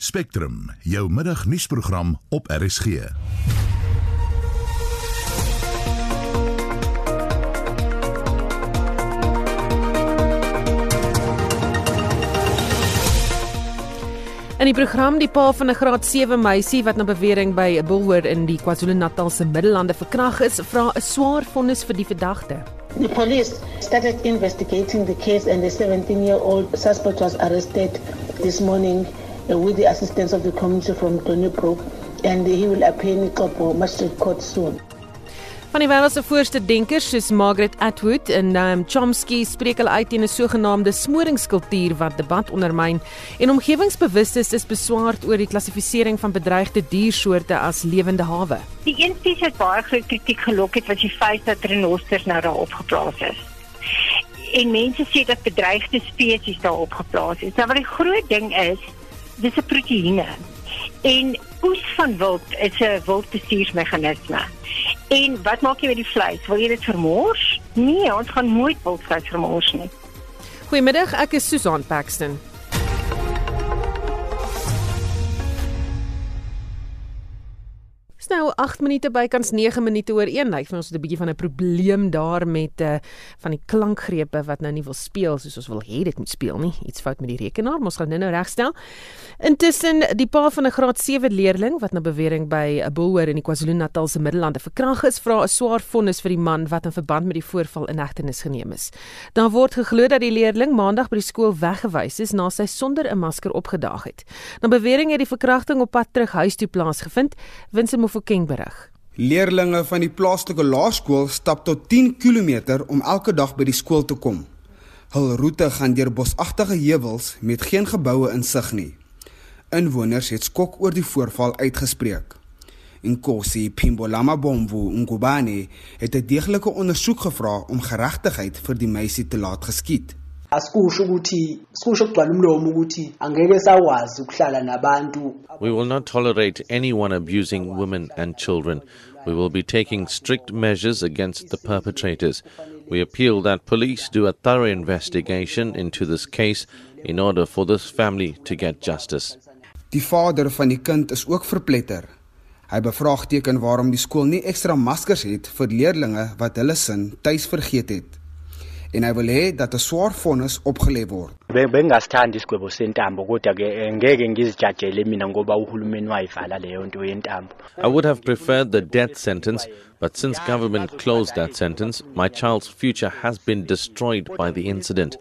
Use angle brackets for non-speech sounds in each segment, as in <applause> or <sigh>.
Spectrum, jou middagnuusprogram op RSG. In die program die pa van 'n graad 7 meisie wat na bewering by 'n bulwer in die KwaZulu-Natal se Middellande verkragt is, vra 'n swaar vonnis vir die verdagte. The police started investigating the case and the 17 year old suspect was arrested this morning with the assistance of the community from Donnybrook and he will appear in Kopo Magistrate Court soon. Van die wêreld se voorste denkers soos Margaret Atwood en um, Chomsky spreek hulle uit teen 'n sogenaamde smoringskultuur wat debat ondermyn en omgewingsbewustes is beswaard oor die klassifisering van bedreigde diersoorte as lewende hawe. Die een spesies wat baie groot kritiek gelok het was die feit dat renosters nou daar opgeplaas is. En mense sê dat bedreigde spesies daar opgeplaas is. Nou wat die groot ding is, dis 'n proteïene. En oes van wild is 'n wildbestuursmeganisme. En wat maak jy met die vleis? Wil jy dit vermors? Nee, ons gaan nooit wildvleis vermors nie. Goeiemiddag, ek is Susan Paxton. Nou 8 minute bykans 9 minute oor 1 lyk vir ons het 'n bietjie van 'n probleem daar met uh van die klankgrepe wat nou nie wil speel soos ons wil hê dit moet speel nie. Iets fout met die rekenaar, ons gaan dit nou regstel. Intussen die pa van 'n graad 7 leerling wat na bewering by 'n bulwer in die KwaZulu-Natal se Middellande verkragt is, vra 'n swaar vonnis vir die man wat in verband met die voorval in hegtenis geneem is. Daar word geglo dat die leerling maandag by die skool weggewys is na sy sonder 'n masker opgedaag het. Na bewering het die verkrachting op pad terug huis toe plaasgevind. Winsome Mofokeng berig. Leerlinge van die plaaslike laerskool stap tot 10 km om elke dag by die skool te kom. Hul roete gaan deur bosagtige heuwels met geen geboue in sig nie. Inwoners het skok oor die voorval uitgespreek. Inkosi Pimbolama Bomvu Ngubane het 'n deeglike ondersoek gevra om geregtigheid vir die meisie te laat geskied. Asikusho ukuthi sikusho kugcwala umlomo ukuthi angeke sawazi ukuhlala nabantu We will not tolerate anyone abusing women and children. We will be taking strict measures against the perpetrators. We appeal that police do a thorough investigation into this case in order for this family to get justice. Die vader van die kind is ook verpletter. Hy bevraagteken waarom die skool nie ekstra maskers het vir leerdlinge wat hulle sin tuis vergeet het. En hy wil hê dat 'n swaar vonnis opgelê word. bengasithandi isigwebo sentambo kodwa ke eh, ngeke ngizijajele mina ngoba uhulumeni wayivala leyo nto yentambo I would have preferred the death sentence, but since government closed that sentence, my child's future has been destroyed by the incident.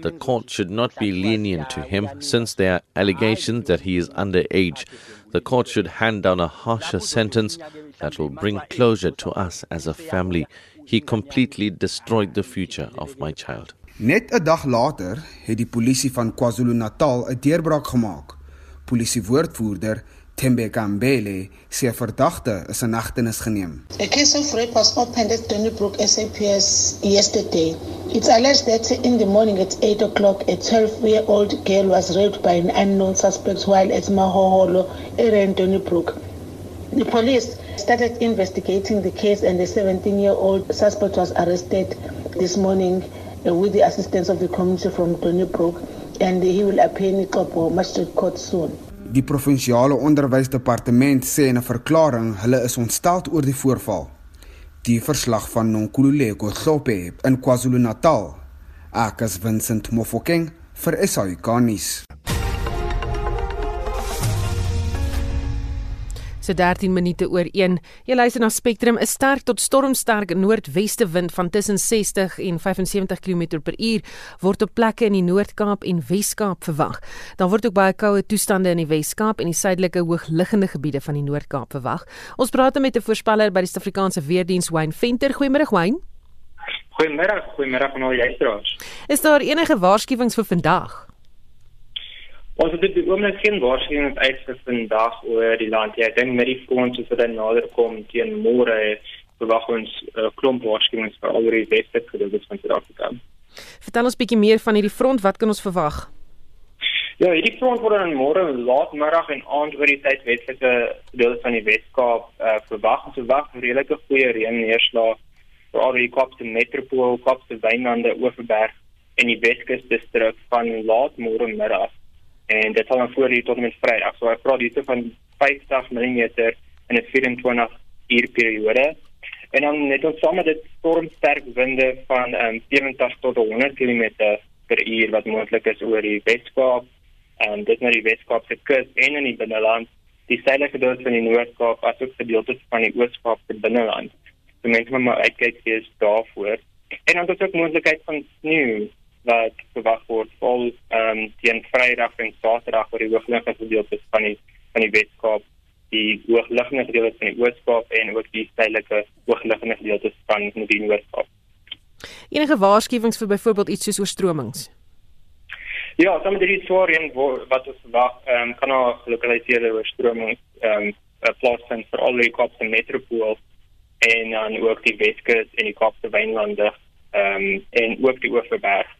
The court should not be lenient to him since there are allegations that he is underage. The court should hand down a harsher sentence that will bring closure to us as a family. He completely destroyed the future of my child. Net 'n dag later het die polisie van KwaZulu-Natal 'n deurbraak gemaak. Polisiewoordvoerder Thembeka Mbele sê 'n verdagte is in hegtenis geneem. A case of rape was opened at Donnybrook SAPS yesterday. It's alleged that in the morning at 8 o'clock, a 12 year old girl was raped by an unknown suspect while at Mahoholo area in Donnybrook. The police started investigating the case and the 17 year old suspect was arrested this morning uh, with the assistance of the community from Donnybrook and he will appear in Kopo Magistrate Court soon. Die provinsiale onderwysdepartement sê in 'n verklaring hulle is ontstel oor die voorval. Die verslag van Nonkululeko Hlophe in KwaZulu-Natal. Ek is Vincent Mofokeng vir SAICanis. So 13 minute oor 1. Jy luister na Spectrum, 'n sterk tot stormsterk noordweste wind van tussen 60 en 75 km/h word op plekke in die Noord-Kaap en Wes-Kaap verwag. Dan word ook baie koue toestande in die Wes-Kaap en die suidelike hoogliggende gebiede van die Noord-Kaap verwag. Ons praat met 'n voorspeller by die Suid-Afrikaanse Weerdiens, Wayne Venter. Goeiemôre Wayne. Goeiemôre, goeiemôre aan al die luisteraars. Is daar enige waarskuwings vir vandag? Ons het die oomblik geen waarskuwings uit vir vandag oor die land. Ja, ek dink met die front soos dit nader kom teen môre verwag ons 'n uh, klomp waarskuwings vir al die gedeeltes van Suid-Afrika. Vertel ons bietjie meer van hierdie front, wat kan ons verwag? Ja, hierdie front word dan môre laatmiddag en aand oor die suidwestelike gedeelte van die Weskaap uh, verwag. Ons verwag redelike goeie reën neerslae vir al die Kaapse metropool, Kaapse wynlande, Oeverberg en die Weskus distrik van laatmôre middag en dit sal dan voor hier tot en met Vrydag. So ek praat hier van 50 mm in 'n 24 uur periode. En dan net ons saam met dit stormsterk winde van um, 70 tot 100 km per uur wat moontlik is oor die Weskaap en dit na die Weskaapse kus en in die binneland, die suidelike deel van die Noord-Kaap asook gedeeltes van die Oos-Kaap se binneland. So mense moet maar uitkyk vir daarvoor. En dan is ook moontlikheid van sneeu wat verwag word vol ehm um, teen Vrydag en Saterdag oor die hoogliggende gedeeltes van die van die Weskaap, die hoogliggende gedeeltes van die Oos-Kaap en ook die suidelike hoogliggende gedeeltes van die Noord-Kaap. Enige waarskuwings vir byvoorbeeld iets soos oorstromings? Ja, soms dit is swaar en wat ons verwag, ehm um, kan ook gelokaliseerde oorstromings ehm um, plaasvind vir al die Kaapse metropool en dan ook die Weskus en die Kaapse wynlande ehm um, en ook die Oeverberg.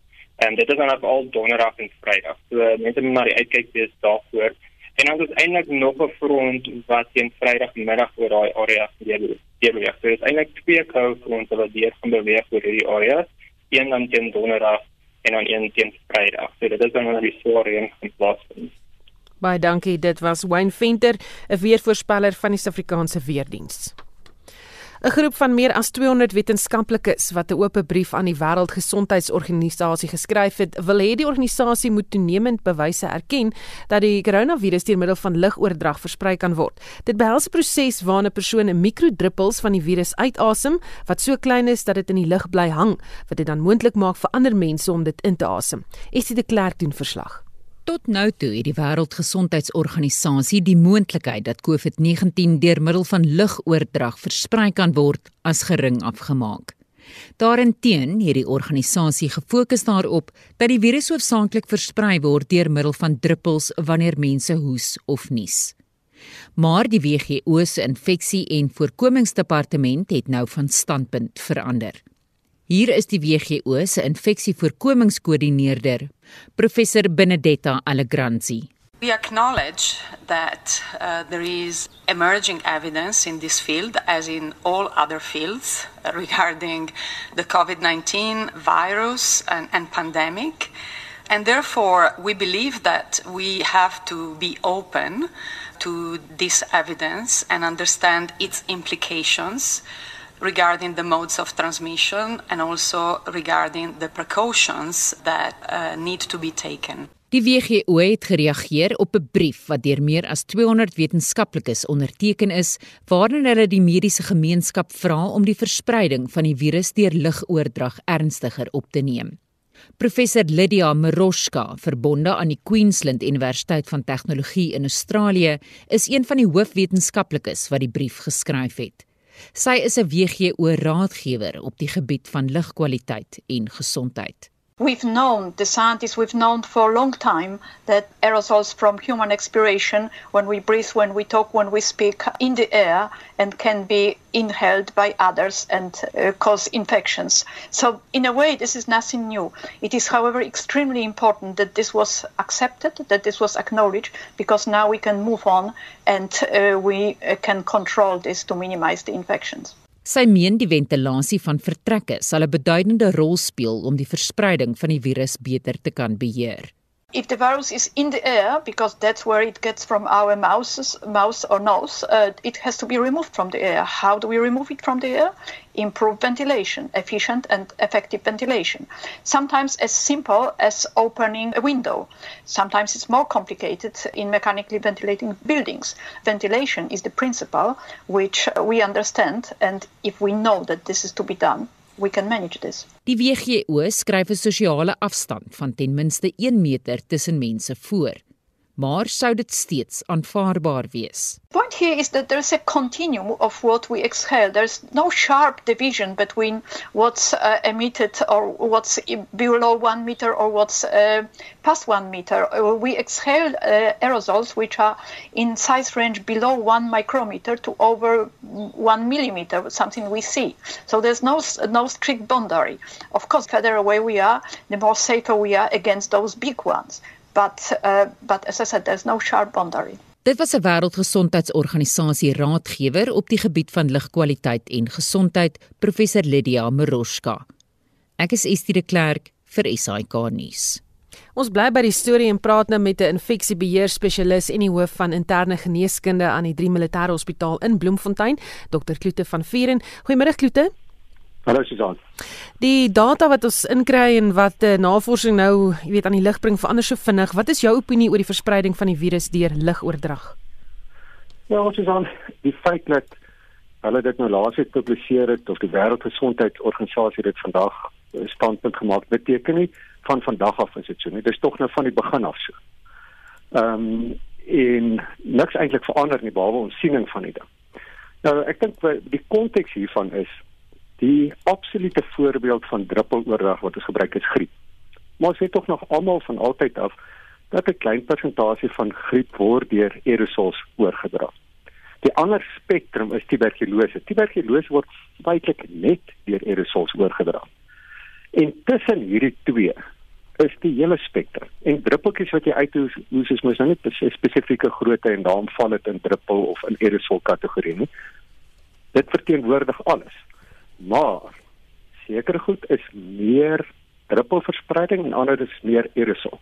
En dit is dan op al donderdag en vrydag. So mense moet maar die uitkyk wees daarvoor. En dan is eintlik nog 'n front wat teen Vrydagmiddag oor daai area deur beweeg. So is eintlik twee koue fronte wat deur gaan beweeg oor hierdie area. Een dan teen donderdag en dan een teen Vrydag. So dit is dan nou die swaar reën in plaas van. Baie dankie. Dit was Wayne Venter, 'n weervoorspeller van die Suid-Afrikaanse Weerdienste. 'n Groep van meer as 200 wetenskaplikes wat 'n oop brief aan die Wêreldgesondheidsorganisasie geskryf het, wil hê die organisasie moet toenemend bewyse erken dat die koronavirus deur middel van lugoordrag versprei kan word. Dit behels 'n proses waarin 'n persoon 'n mikrodruppels van die virus uitasem wat so klein is dat dit in die lug bly hang, wat dit dan moontlik maak vir ander mense om dit in te asem. Essie de Klerk doen verslag. Tot nou toe het die Wêreldgesondheidsorganisasie die moontlikheid dat COVID-19 deur middel van lugoordrag versprei kan word as gering afgemaak. Daarenteen het die organisasie gefokus daarop dat die virus hoofsaaklik versprei word deur middel van druppels wanneer mense hoes of nies. Maar die WHO se infeksie- en voorkomingsdepartement het nou van standpunt verander. Hier is die WHO se infeksievoorkomingskoördineerder, professor Benedetta Allegranzi. We acknowledge that uh, there is emerging evidence in this field, as in all other fields, uh, regarding the COVID 19 virus and, and pandemic. And therefore, we believe that we have to be open to this evidence and understand its implications regarding the modes of transmission and also regarding the precautions that uh, need to be taken. Die WHO het gereageer op 'n brief wat deur meer as 200 wetenskaplikes onderteken is, waarin hulle die mediese gemeenskap vra om die verspreiding van die virus deur lugoordrag ernstiger op te neem. Professor Lydia Meroshka, verbonde aan die Queensland Universiteit van Tegnologie in Australië, is een van die hoofwetenskaplikes wat die brief geskryf het. Sy is 'n WGO raadgewer op die gebied van lugkwaliteit en gesondheid. We've known, the scientists, we've known for a long time that aerosols from human expiration, when we breathe, when we talk, when we speak, in the air and can be inhaled by others and uh, cause infections. So, in a way, this is nothing new. It is, however, extremely important that this was accepted, that this was acknowledged, because now we can move on and uh, we uh, can control this to minimize the infections. Sy meen die ventilasie van vertrekke sal 'n beduidende rol speel om die verspreiding van die virus beter te kan beheer. If the virus is in the air, because that's where it gets from our mouths, mouth or nose, uh, it has to be removed from the air. How do we remove it from the air? Improve ventilation, efficient and effective ventilation. Sometimes as simple as opening a window. Sometimes it's more complicated in mechanically ventilating buildings. Ventilation is the principle which we understand, and if we know that this is to be done, we can manage this. Die WGO skryf 'n sosiale afstand van ten minste 1 meter tussen mense voor. Maar sou dit steeds aanvaarbaar wees? point here is that there's a continuum of what we exhale. There's no sharp division between what's uh, emitted or what's below one meter or what's uh, past one meter. Uh, we exhale uh, aerosols which are in size range below one micrometer to over one millimeter, something we see. So there's no no strict boundary. Of course, the further away we are, the more safer we are against those big ones. But uh, but as I said, there's no sharp boundary. Dit was 'n wêreldgesondheidsorganisasie raadgewer op die gebied van lugkwaliteit en gesondheid, professor Lydia Meroshka. Ek is Estie de Klerk vir SAK nuus. Ons bly by die storie en praat nou met 'n infeksiebeheer spesialis en die hoof van interne geneeskunde aan die 3 Militêre Hospitaal in Bloemfontein, Dr. Kloete van Vieren. Goeiemôre Kloete. Hallo Susan. Die data wat ons inkry en wat uh, navorsing nou, jy weet, aan die lig bring verander so vinnig. Wat is jou opinie oor die verspreiding van die virus deur lugoordrag? Ja, Susan, die feit dat hulle dit nou laas het gepubliseer het of die Wêreldgesondheidsorganisasie dit vandag standpunt gemaak beteken nie van vandag af is dit so nie. Dit is tog nou van die begin af so. Ehm um, en niks eintlik verander nie behalwe ons siening van die ding. Nou ek dink die konteks hiervan is die absolute voorbeeld van druppeloordrag wat ons gebruik is griep. Maar ons weet tog nog almal van altyd af dat 'n klein persentasie van griep word deur aerosols oorgedra. Die ander spektrum is tuberkulose. Tuberkulose word feitelik net deur aerosols oorgedra. En tussen hierdie twee is die hele spektrum. En druppeltjies wat jy uithoes, hoes is mos nou net 'n spesifieke grootte en daarom val dit in druppel of in aerosol kategorie nie. Dit verteenwoordig alles. Maar sekere goed is meer druppelverspreiding en ander is meer aerosol.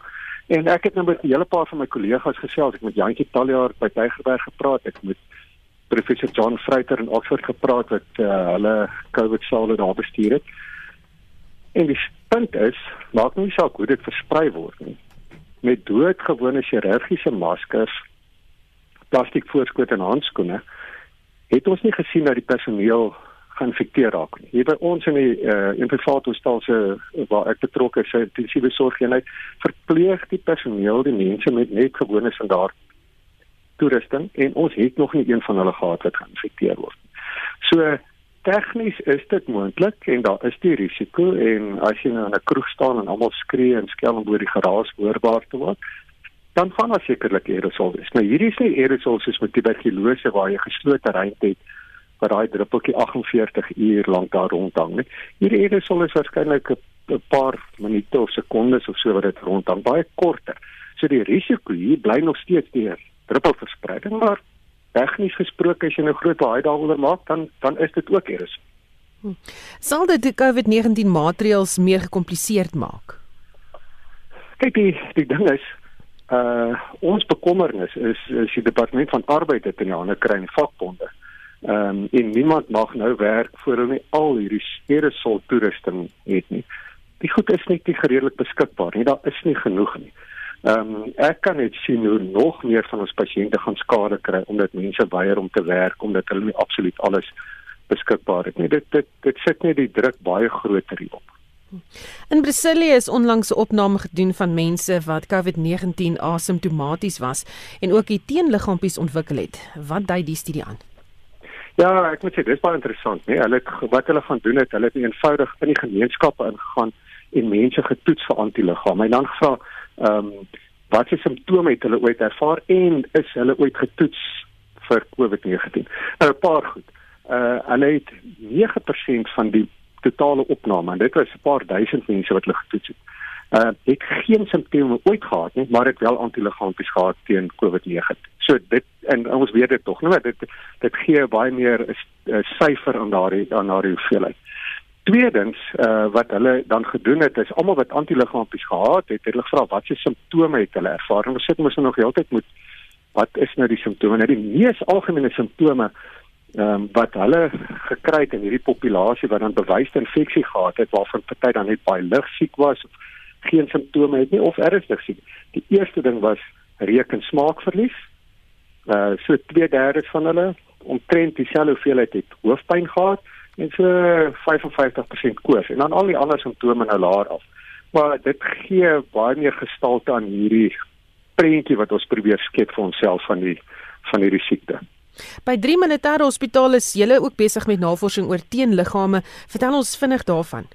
En ek het nou met 'n hele paar van my kollegas gesels, ek met Jantjie Taljaard by Tygerberg gepraat, ek met professor John Freiter in Oxford gepraat wat uh, hulle COVID sale daar bestuur het. En die punt is, maak nie saak hoe dit versprei word nie. Met doodgewone chirurgiese maskers, plastiek voorskoot en handskoene, het ons nie gesien dat die personeel geïnfekteer raak. Hier by ons in die uh, Imperfato hospitaal se waar ek betrokke is, intensiewe sorgeenheid, verpleeg die personeel die mense met net gewone standaard toerusting en ons het nog nie een van hulle gehad wat geïnfekteer word. So tegnies is dit moontlik en daar is die risiko en as jy nou in 'n kroeg staan en almal skree en skel om oor die geraas hoorbaar te word, dan gaan daar sekerlik aerosol wees. Nou hierdie is nie aerosol soos met tuberkulose waar jy geslote ruimte het waar daai druppeltjie 48 uur lank daar rondhang nie. Hierdie aerosol is waarskynlik 'n paar minute of sekondes of so wat dit rondhang, baie korter. So die risiko hier bly nog steeds die druppelverspreiding, maar tegnies gesproke as jy 'n nou groot haai daaroor maak, dan dan is dit ook eers. Hm. Sal dit die COVID-19 maatreëls meer gekompliseerd maak? Kyk, die die ding is uh ons bekommernis is is die departement van arbeid dit in die hande kry in vakbonde. Ehm um, en niemand mag nou werk voor hulle al hierdie aerosol toerusting het nie. Die goed is net nie gereedelik beskikbaar nie. Daar is nie genoeg nie. Ehm um, ek kan net sien hoe nog meer van ons pasiënte gaan skade kry omdat mense weier om te werk omdat hulle nie absoluut alles beskikbaar het nie. Dit dit dit sit net die druk baie groter hierop. In Brasilia is onlangs 'n opname gedoen van mense wat COVID-19 asymptomaties was en ook die teenliggaampies ontwikkel het. Wat dui die studie aan? Ja, ek moet sê dis baie interessant, nee. Hulle wat hulle gaan doen het, hulle het eenvoudig in die gemeenskappe ingegaan en mense getoets vir antiliggame. En dan gevra ehm um, wat se simptome het hulle ooit ervaar en is hulle ooit getoets vir COVID-19? Nou 'n paar goed. Uh hulle het 9% van die totale opname en dit was 'n paar duisend mense wat hulle getoets het. Uh het geen simptome ooit gehad nie, maar het wel antiliggaampies gehad teen COVID-19. So dit en ons weet dit tog, nee, dit dit gee baie meer 'n syfer aan daardie aan daardie hoeveelheid. Tweedens uh, wat hulle dan gedoen het is almal wat antiliggaampies gehad het, het hulle gevra wat se simptome het hulle ervaar. Ons sit mos nog heeltyd moet wat is nou die simptome? Nou die mees algemene simptome ehm um, wat hulle gekry het in hierdie populasie wat dan bewyste infeksie gehad het waarvan party dan net baie lig siek was of geen simptome het nie of ernstig siek. Die eerste ding was reuk en smaakverlies. Uh so 2/3 van hulle omtrent dieselfde hoeveelheid het hoofpyn gehad en so 55% koors en dan al die ander simptome nou laer af. Maar dit gee baie meer gestalte aan hierdie prentjie wat ons probeer skep vir onsself van die van hierdie siekte. By 3 militêre hospitale is julle ook besig met navorsing oor teenliggame. Vertel ons vinnig daarvan.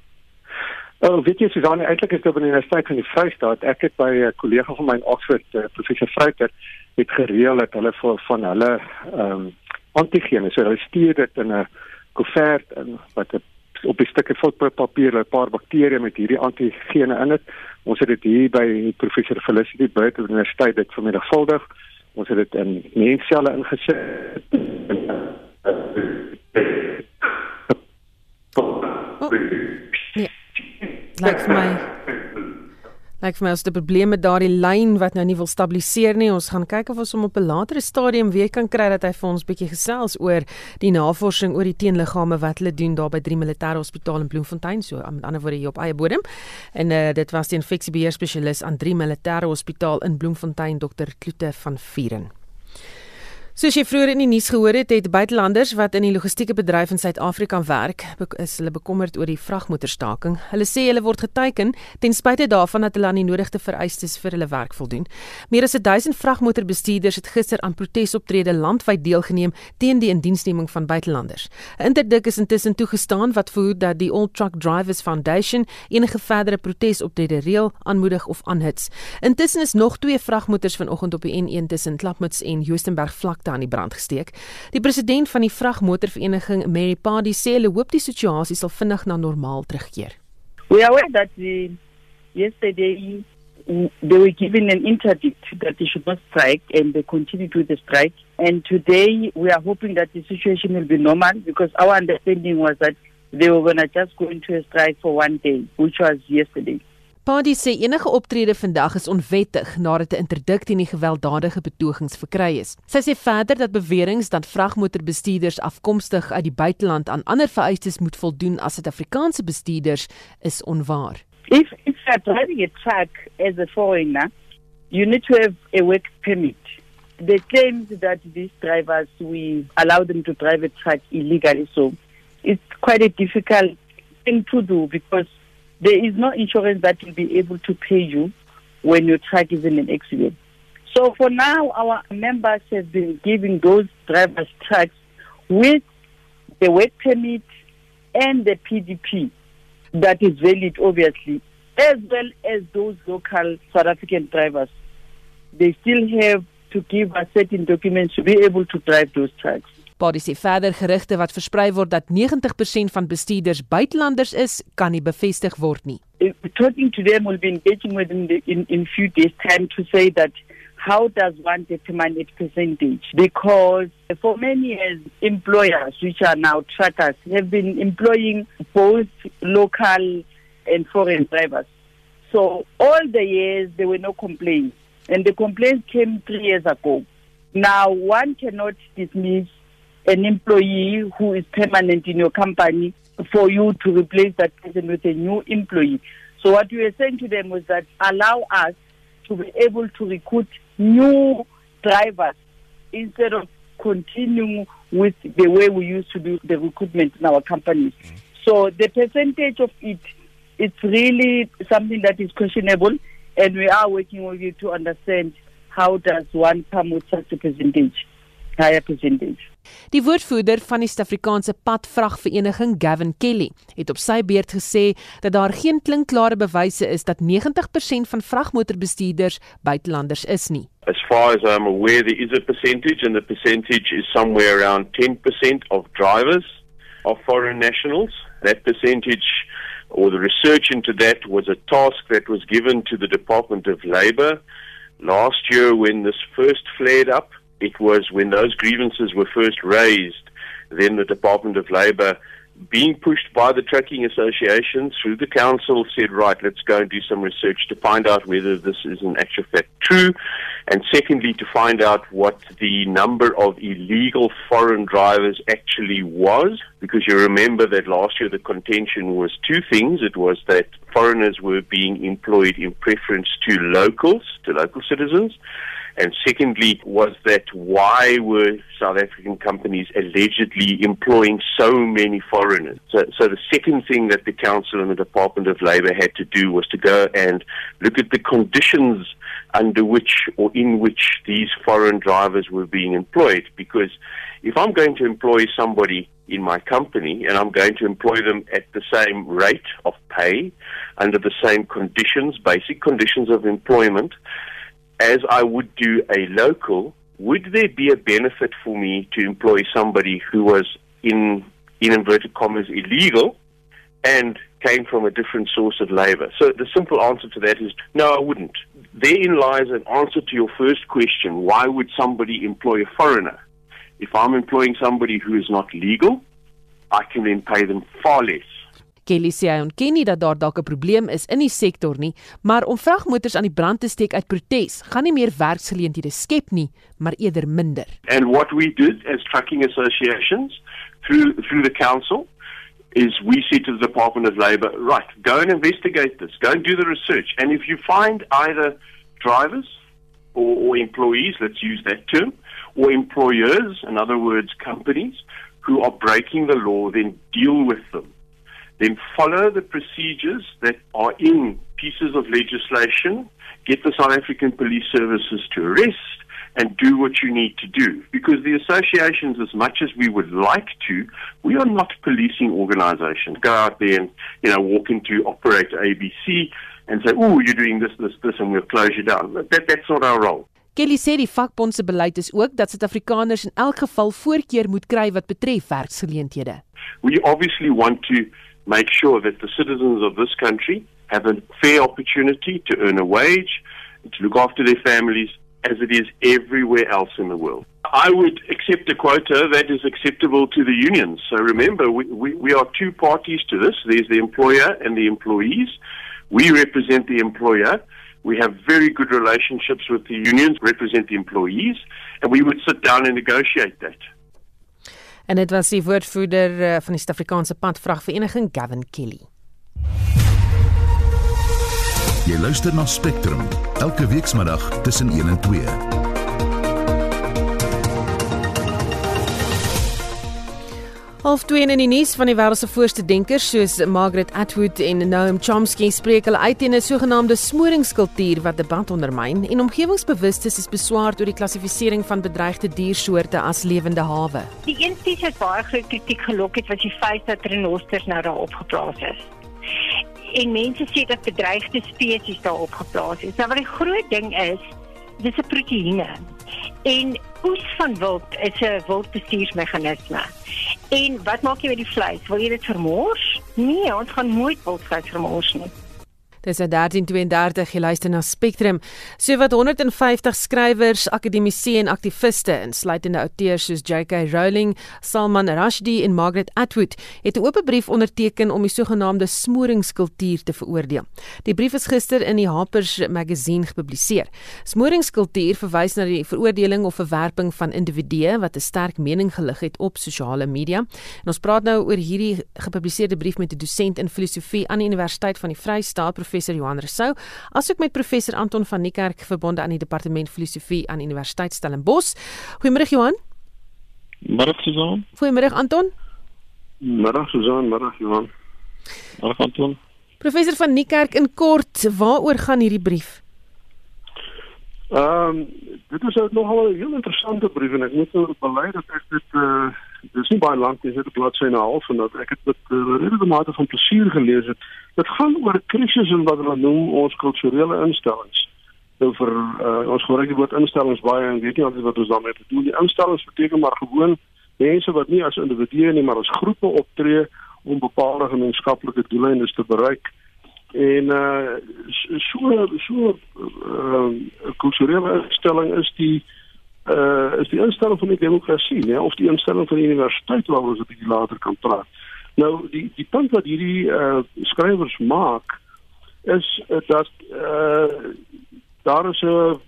Oh, weet jy Susan, eintlik is dit op die Universiteit van die Vrystaat. Ek het by 'n kollega van my in Oxford, uh, professor Freiter, het gereël dat hulle vir van hulle ehm um, antigene, so hulle stuur dit in 'n koevert in wat op 'n stukkie fotopapier 'n paar bakterieë met hierdie antigene in dit. Ons het dit hier by professor Felicity Burke by die Universiteit dit vanmiddag voldig. Ons het dit in mensselle ingesit. Oh. Lyk vir my Lyk vir my ons het 'n probleem met daardie lyn wat nou nie wil stabiliseer nie. Ons gaan kyk of ons hom op 'n latere stadium weer kan kry dat hy vir ons bietjie gesels oor die navorsing oor die teenliggame wat hulle doen daar by Drie Militêre Hospitaal in Bloemfontein, so met ander woorde hier op eie bodem. En uh, dit was die infeksiebeheer spesialis aan Drie Militêre Hospitaal in Bloemfontein, Dr. Kloete van Vieren. Soos jy vroeër in die nuus gehoor het, het buitelanders wat in die logistieke bedryf in Suid-Afrika werk, is hulle bekommerd oor die vragmotorstaking. Hulle sê hulle word geteiken ten spyte daarvan dat hulle aan die nodigte vereistes vir hulle werk voldoen. Meer as 1000 vragmotorbestuurders het gister aan protesoptredes landwyd deelgeneem teen die indiensneming van buitelanders. 'n Interdik is intussen toegestaan wat verhoed dat die All Truck Drivers Foundation enige verdere protesoptredes reël, aanmoedig of aanhits. Intussen is nog twee vragmotors vanoggend op die N1 tussen Klapmuts en Joostenburg vlak vragte aan die brand gesteek. Die president van die vragmotorvereniging, Mary Padi, sê hulle hoop die situasie sal vinnig na normaal terugkeer. We are aware that the, yesterday they were given an interdict that they should not strike and they continue to the strike. And today we are hoping that the situation will be normal because our understanding was that they were going to just go into a strike for one day, which was yesterday. Padi sê enige optrede vandag is onwettig nadat 'n interdikt teen die gewelddadige betogings verkry is. Sy sê verder dat beweringe dat vragmotorbestuurders afkomstig uit die buiteland aan ander vereistes moet voldoen as Suid-Afrikaanse bestuurders is onwaar. If if you are driving a truck as a foreigner, you need to have a work permit. The claims that these drivers we allow them to drive a truck illegally so it's quite a difficult thing to do because there is no insurance that will be able to pay you when your truck is in an accident. So for now, our members have been giving those drivers trucks with the work permit and the PDP that is valid, obviously, as well as those local South African drivers. They still have to give us certain documents to be able to drive those trucks. Body sê verder gerugte wat versprei word dat 90% van bestuurders buitelanders is, kan nie bevestig word nie. Talking to them will be engaging with them in in few days time to say that how does one determine its percentage? Because for many years, employers, which are now truckers, have been employing both local and foreign drivers. So all the years, there were no complaints. And the complaints came three years ago. Now, one cannot dismiss an employee who is permanent in your company for you to replace that person with a new employee. So what we were saying to them was that allow us to be able to recruit new drivers instead of continuing with the way we used to do the recruitment in our companies. So the percentage of it, it's really something that is questionable and we are working with you to understand how does one come with such a percentage, higher percentage. Die woordvoerder van die Suid-Afrikaanse Padvragvereniging, Gavin Kelly, het op sy beurt gesê dat daar geen klinkklare bewyse is dat 90% van vragmotorbestuurders buitelanders is nie. As far as I'm aware, there is a percentage, and the percentage is somewhere around 10% of drivers of foreign nationals. That percentage, or the research into that, was a task that was given to the Department of Labour last year when this first flared up. It was when those grievances were first raised, then the Department of Labour, being pushed by the trucking association through the council, said, right, let's go and do some research to find out whether this is in actual fact true. And secondly, to find out what the number of illegal foreign drivers actually was, because you remember that last year the contention was two things. It was that foreigners were being employed in preference to locals, to local citizens. And secondly, was that why were South African companies allegedly employing so many foreigners? So, so the second thing that the Council and the Department of Labour had to do was to go and look at the conditions under which or in which these foreign drivers were being employed. Because if I'm going to employ somebody in my company and I'm going to employ them at the same rate of pay, under the same conditions, basic conditions of employment, as I would do a local, would there be a benefit for me to employ somebody who was in in inverted commas illegal and came from a different source of labor? So the simple answer to that is no, I wouldn't. Therein lies an answer to your first question why would somebody employ a foreigner? If I'm employing somebody who is not legal, I can then pay them far less Kelly sê hy ontken nie dat daar dalk 'n probleem is in die sektor nie, maar om vragmotors aan die brand te steek uit protes gaan nie meer werksgeleenthede skep nie, maar eerder minder. And what we did as trucking associations through through the council is we said to the Department of Labour, right, go and investigate this, go and do the research. And if you find either drivers or, or employees, let's use that term, or employers, in other words, companies, who are breaking the law, then deal with them. Then follow the procedures that are in pieces of legislation, get the South African Police Services to arrest, and do what you need to do. Because the associations, as much as we would like to, we are not policing organizations. Go out there and, you know, walk into operator ABC and say, oh, you're doing this, this, this, and we'll close you down. That, that's not our role. Kelly sê die vakbond se beleid is ook dat Suid-Afrikaners in elk geval voorkeur moet kry wat betref werksgeleenthede. We obviously want to make sure that the citizens of this country have a fair opportunity to earn a wage, to look after their families as it is everywhere else in the world. I would accept a quota that is acceptable to the unions. So remember, we, we, we are two parties to this. There's the employer and the employees. We represent the employer. We have very good relationships with the unions, represent the employees, and we would sit down and negotiate that. En dit was die woordvoerder eh, van die Suid-Afrikaanse Padvragvereniging, Gavin Kelly. Jy luister na Spectrum elke weekmiddag tussen 1 en 2. Half 2 in die nuus van die wêreld se voorste denkers soos Margaret Atwood en Noam Chomsky spreek hulle uit teen 'n sogenaamde smoringskultuur wat debat ondermyn en omgewingsbewustes is beswaar oor die klassifisering van bedreigde diersoorte as lewende hawe. Die een spesies wat baie groot kritiek gelok het was die feit dat renosters nou daar opgeplaas is. En mense sê dat bedreigde spesies daar opgeplaas is. Nou wat die groot ding is, dis 'n proteïene. En oes van wild is 'n wildbestuursmeganisme. En wat maak jy met die vleis? Wil jy dit vermors? Nee, ons gaan nooit wildvleis vermors nie. Dis 1332 jy luister na Spectrum. So wat 150 skrywers, akademici en aktiviste insluitende outeurs soos J.K. Rowling, Salman Rushdie en Margaret Atwood het 'n oop brief onderteken om die sogenaamde smoringskultuur te veroordeel. Die brief is gister in die Harper's Magazine gepubliseer. Smoringskultuur verwys na die veroordeling of verwerping van individue wat 'n sterk mening gelig het op sosiale media. En ons praat nou oor hierdie gepubliseerde brief met 'n dosent in filosofie aan die Universiteit van die Vrystaat professor Johan Rousseau, asook met professor Anton van Niekerk verbonde aan die departement filosofie aan Universiteit Stellenbosch. Goeiemôre Johan. Môre Susan. Goeiemôre Anton. Môre Susan, môre Johan. Môre Anton. Professor van Niekerk in kort, waaroor gaan hierdie brief? Ehm um, dit is nogal 'n heel interessante brief en ek moet nou bely dat ek dit eh uh, dis nie baie lank nie, dit is 'n bladsy en 'n half en dat ek dit met uh, redelike mate van plesier gelees het. Dit gaan oor 'n krisis in wat hulle noem ons kulturele instellings. Nou vir uh, ons gebruik die woord instellings baie en weet nie altyd wat ons daarmee bedoel. Die instellings beteken maar gewoon mense wat nie as individue nie, maar as groepe optree om bepaalde gemeenskaplike doeleindes te bereik. En uh so so 'n uh, kulturele instelling is die uh is die instelling van die demokrasie, né, of die instelling van die universiteit waar ons 'n bietjie later kan praat. Nou die die punt wat hierdie uh skrywers maak is uh, dat uh daar is 'n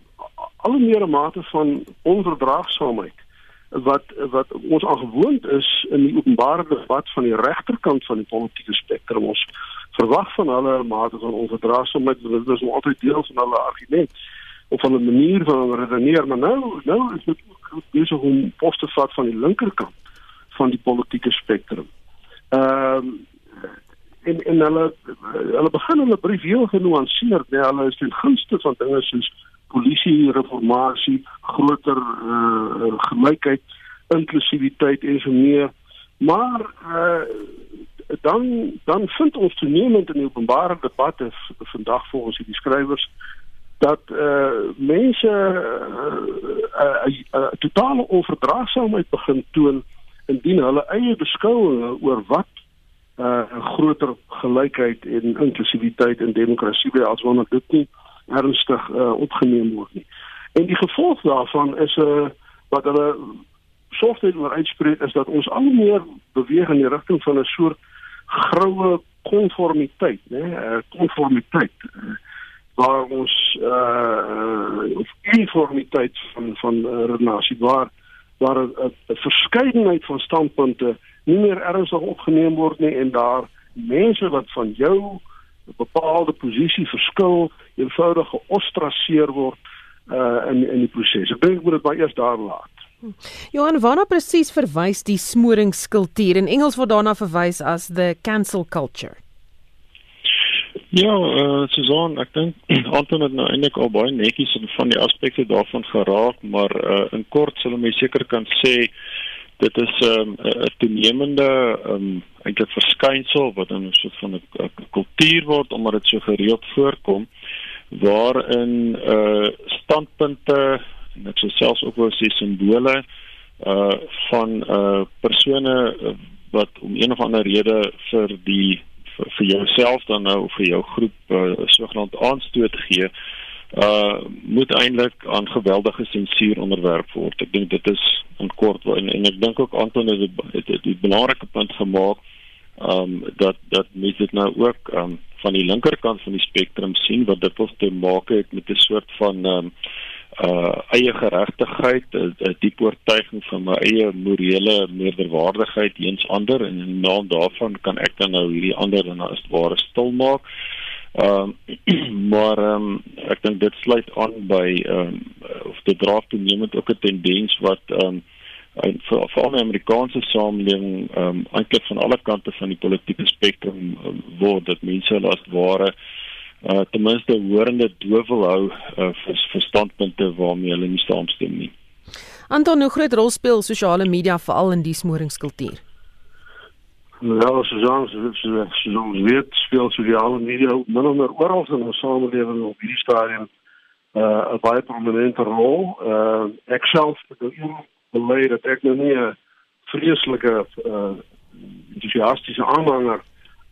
al meer mate van onverdraagsaamheid wat wat ons aangewoond is in die openbare debat van die regterkant van die politieke spektrum ons verwag van hulle mate van onverdraagsaamheid dit is altyd deel van hulle argument of van 'n manier van redeneer maar nou nou is dit besig om poste vat van die linkerkant van die politieke spektrum. Ehm um, en en hulle hulle begin hulle brief heel genuanceerd, nee, hulle is ten gunste van dinge soos polisie reformatie, groter uh, gelykheid, inklusiwiteit en so meer. Maar uh, dan dan vind ons toenemend in openbare debatte vandag volgens die skrywers dat uh mense 'n uh, uh, uh, totale onverdraagsaamheid begin toon indien hulle eie beskouinge oor wat 'n uh, groter gelykheid en inklusiwiteit en demokrasie by as wanneer dit nie ernstig uh, opgeneem word nie. En die gevolg daarvan is 'n uh, wat hulle softheid oor uitspreek is dat ons al meer beweeg in die rigting van 'n soort groue konformiteit, né? Uh, konformiteit uh, waar ons uh of uniformiteit van van uh, redenasie waar waar 'n verskeidenheid van standpunte nie meer ernstig opgeneem word nie en daar mense wat van jou bepaalde posisie verskil eenvoudig geostraseer word uh in in die proses. Ek dink ek moet dit maar eers daar laat. Johan, waarna presies verwys die smoringskultuur? In Engels word daarna verwys as the cancel culture. Ja, uh, Susan, ek dink <clears throat> Anton het nou eintlik al baie netjies van die aspekte daarvan geraak, maar uh, in kort sal ons seker kan sê dit is ehm, 'n um, toenemende um, eintlik verskynsel wat in 'n soort van 'n kultuur word omdat dit so gereeld voorkom waarin uh standpunte net so selfs ook wel sê simbole uh van uh persone wat om een of ander rede vir die vir, jouself dan nou vir jou groep uh, sogenaamd aanstoot gee uh moet eintlik aan geweldige sensuur onderwerp word. Ek dink dit is in kort en, en ek dink ook Anton het dit het die belangrike punt gemaak um dat dat mense dit nou ook um van die linkerkant van die spektrum sien wat dit te maak het met 'n soort van um uh eie geregtigheid, 'n diep oortuiging van my eie morele meerderwaardigheid teens ander en in naam daarvan kan ek dan nou hierdie ander dan as ware stil maak. Ehm um, <clears throat> maar ehm um, ek dink dit sluit aan by ehm um, of dit dra toenemend ook 'n tendens wat ehm um, vir vir die Amerikaanse samelewing ehm um, eintlik van alle kante van die politieke spektrum um, word dat mense as ware uh ten minste hoorende doof wil hou uh, vir verstandpunte waarmee hulle nie saamstem nie. Anton, hoe groot rol speel sosiale media veral in die smoringskultuur? Ja, Susan, Susan weet speel sosiale media min of meer oral in ons samelewing op hierdie stadium uh, 'n baie prominente rol. Uh, ek self ook beleid dat ek nou nie 'n vreeslike uh, enthousiastiese aanhanger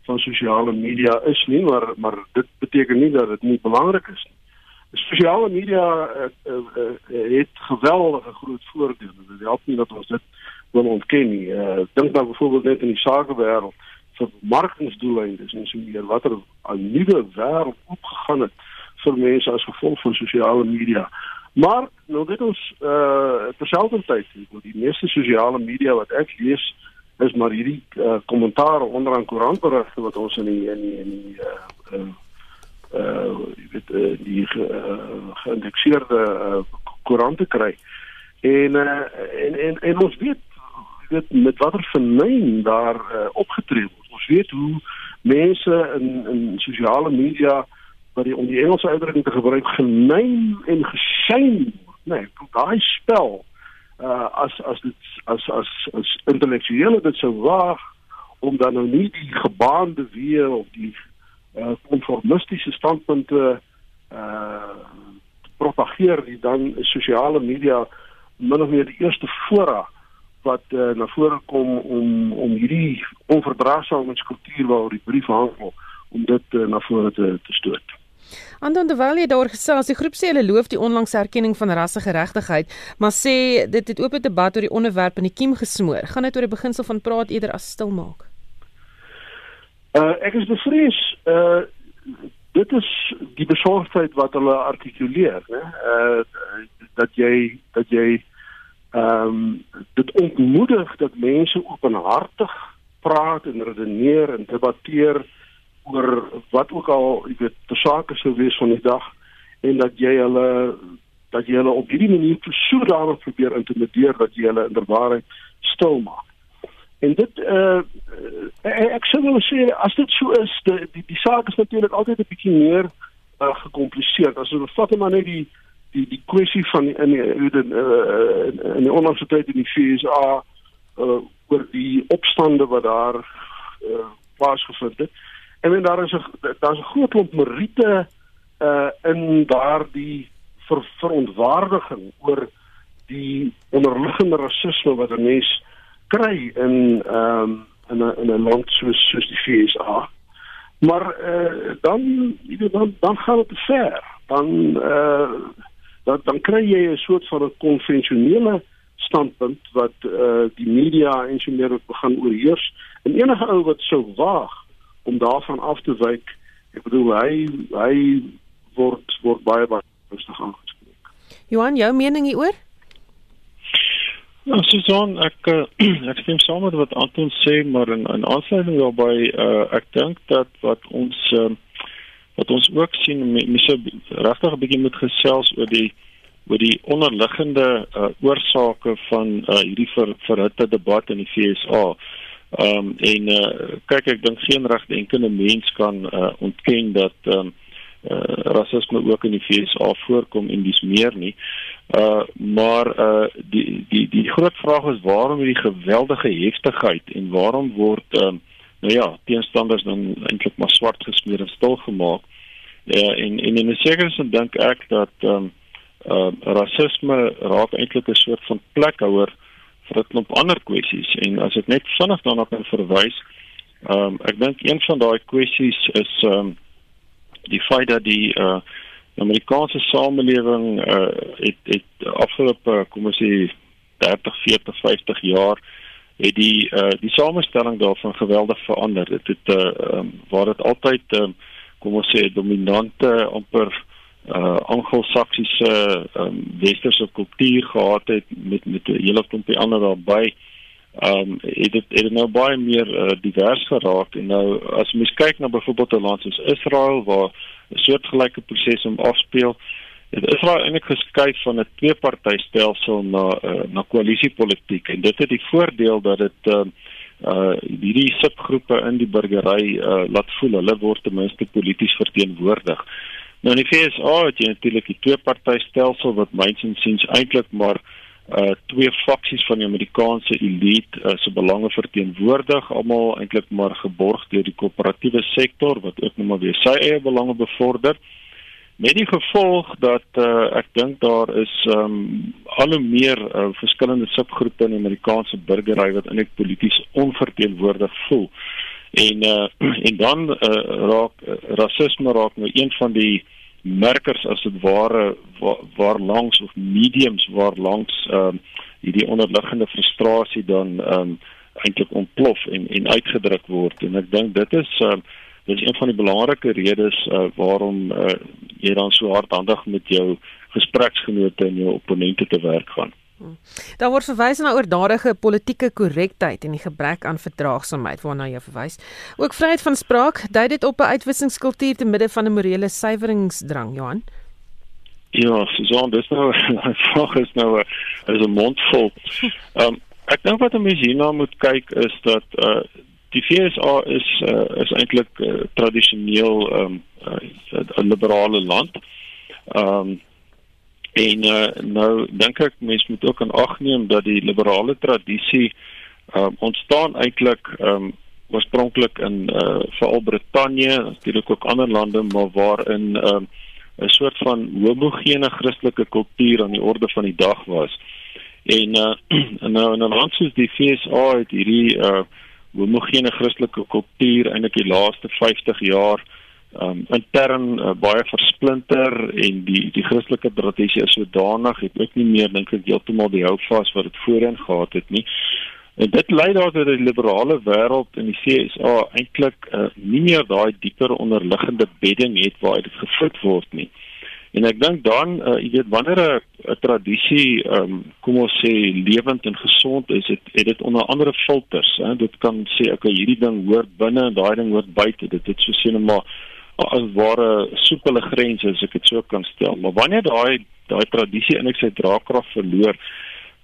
van sosiale media is nie, maar maar dit beteken nie dat dit nie belangrik is nie. Sosiale media uh, uh, uh, het geweldige groot voordele. Dit help nie dat ons dit wil ontken nie. Uh, dink maar byvoorbeeld net in die sakewêreld vir markingsdoeleindes en so meer watter 'n nuwe wêreld opgegaan het vir mense as gevolg van sosiale media. Maar nou dit ons uh terselfdertyd die meeste sosiale media wat ek lees is maar hierdie uh, kommentare onder aan koerantberigte wat ons in die in die in die uh uh uh weet uh, die uh, geïndekseerde uh, koerante kry. En uh, en en en ons weet weet met watter vernuim daar uh, opgetree word. Ons weet hoe mense in in sosiale media wat die om die Engelse uitdrukking te gebruik geneem en geshame nee daai spel uh, as as dit as as as intellektuele dit sou waag om dan nou nie die gebaande weer of die uh, konformistiese standpunte uh propageer die dan sosiale media min of meer die eerste fora wat uh, na vore kom om om hierdie onverdraagsaamheidskultuur waaroor die brief handel om dit uh, na vore te te stoot. Anton de Villiers daar gesels die groep sê hulle loof die onlangse erkenning van rassegeregtigheid, maar sê dit het oop debat oor die onderwerp in die kiem gesmoor. Gaan dit oor die beginsel van praat eerder as stil maak? Uh ek is bevrees uh dit is die besorgdheid wat hulle artikuleer, né? Uh dat jy dat jy ehm um, dit ontmoedig dat mense openhartig praat en redeneer en debatteer oor wat ook al jy weet te sake sou wees van die dag en dat jy hulle dat jy hulle op hierdie manier sodanig probeer intimideer dat jy hulle inderwaarheid stil maak. En dit uh, ek sou wil sê as dit so is die die, die saak is natuurlik altyd 'n bietjie meer uh, gekompliseerd. As ons vat maar net die die die kwessie van in die in die, uh, in die onlangse tyd in die FSA uh, oor die opstande wat daar uh, plaasgevind het. En men daar is 'n daar's 'n groot klomp meriete uh in daardie ver, verontwaardiging oor die onderliggende rasisme wat 'n mens kry in ehm um, in 'n in 'n land soos soos die FSA. Maar uh dan dan dan gaan dit ver. Dan uh dan dan kry jy 'n soort van 'n konvensionele standpunt wat uh die media en so meer begin oorheers. En enige ou wat sou waag om daarvan af te wyk. Ek bedoel hy hy word word baie baie rustig aangespreek. Johan, jou mening hieroor? Ja, Susan, ek uh, <clears throat> ek stem saam met wat Anton sê, maar in in aansluiting daarbey, uh, ek dink dat wat ons uh, wat ons ook sien mense regtig 'n bietjie moet gesels oor die oor die onderliggende uh, oorsake van uh, hierdie ver, verhitte debat in die FSA. Ehm um, en uh, kyk ek dink geen regdenkende mens kan uh, ontken dat ehm um, uh, rasisme ook in die FSA voorkom en dis meer nie. Uh maar uh die die die groot vraag is waarom hierdie geweldige heftigheid en waarom word um nou ja, teenstanders dan eintlik maar swart gesmeer en stil gemaak. Ja en en in 'n sekere sin dink ek dat um uh rasisme raak eintlik 'n soort van plekhouer vir 'n klomp ander kwessies en as ek net vinnig daarna kan verwys, um ek dink een van daai kwessies is um die feit dat die uh Amerikaanse samelewing uh het het afgelope kom ons sê 30, 40, 50 jaar het die uh die samestelling daarvan geweldig verander. Dit het uh um, waar dit altyd um, kom ons sê dominante amper uh Anglo-Saksiese um, westerse kultuur gehad het met met 'n hele klompie ander daarbye um het dit het nou baie meer uh, divers geraak en nou as mens kyk na byvoorbeeld 'n land soos Israel waar 'n soortgelyke proses om afspeel het Israel eintlik geskuif van 'n twee-partytelsel na uh, na koalisiepolitiek en dit het die voordeel dat dit uh, uh hierdie subgroepe in die burgery uh laat voel hulle word ten minste polities verteenwoordig. Nou die FSA het natuurlik die twee-partytelsel wat myns en siens eintlik maar uh twee faksies van die Amerikaanse elite uh, se belange verteenwoordig, almal eintlik maar geborg deur die koöperatiewe sektor wat ook net maar weer sy eie belange bevorder. Met die gevolg dat uh ek dink daar is um al hoe meer uh, verskillende subgroepe in die Amerikaanse burgery wat eintlik polities onverteenwoordig voel. En uh <clears throat> en dan uh, raak uh, rasisme raak nou een van die merkers as dit ware waar, waar langs of mediums waar langs ehm um, hierdie onderliggende frustrasie dan ehm um, eintlik ontplof en en uitgedruk word en ek dink dit is ehm um, dit is een van die belangrike redes uh, waarom uh, jy dan so hardhandig met jou gespreksgenote en jou opponente te werk gaan. Daar word verwys na oordadige politieke korrektheid en die gebrek aan verdraagsaamheid waarna jy verwys. Ook vryheid van spraak, dui dit op 'n uitwissingskultuur te midde van 'n morele suiweringsdrang, Johan. Ja, Susan, dis nou <laughs> 'n vraag is nou 'n is 'n mondvol. <laughs> Ehm um, ek dink wat 'n mens hierna moet kyk is dat uh die FSA is uh, is eintlik uh, tradisioneel ehm um, 'n uh, liberale land. Ehm um, En uh, nou dink ek mense moet ook aan ag neem dat die liberale tradisie um, ontstaan eintlik um, oorspronklik in uh, veral Brittanje, natuurlik ook ander lande, maar waarin um, 'n soort van homogene Christelike kultuur aan die orde van die dag was. En uh, <clears throat> nou in 'n land soos die VSA het hierdie uh, homogene Christelike kultuur eintlik die laaste 50 jaar um intern uh, baie versplinter en die die Christelike tradisie is sodanig het ook nie meer dink ek heeltemal die hou vas wat dit voorheen gehad het nie. En dit lei daartoe dat die liberale wêreld in die CSA eintlik uh, nie meer daai dieper onderliggende bedding het waar dit gevoed word nie. En ek dink dan uh, jy weet wanneer 'n tradisie um kom ons sê lewend en gesond is, het, het dit onder andere filters, hè. Dit kan sê okay, hierdie ding hoort binne en daai ding hoort buite. Dit het so sien maar as ware soepele grense as ek dit so kan stel. Maar wanneer daai daai tradisie in ek sy draagkrag verloor,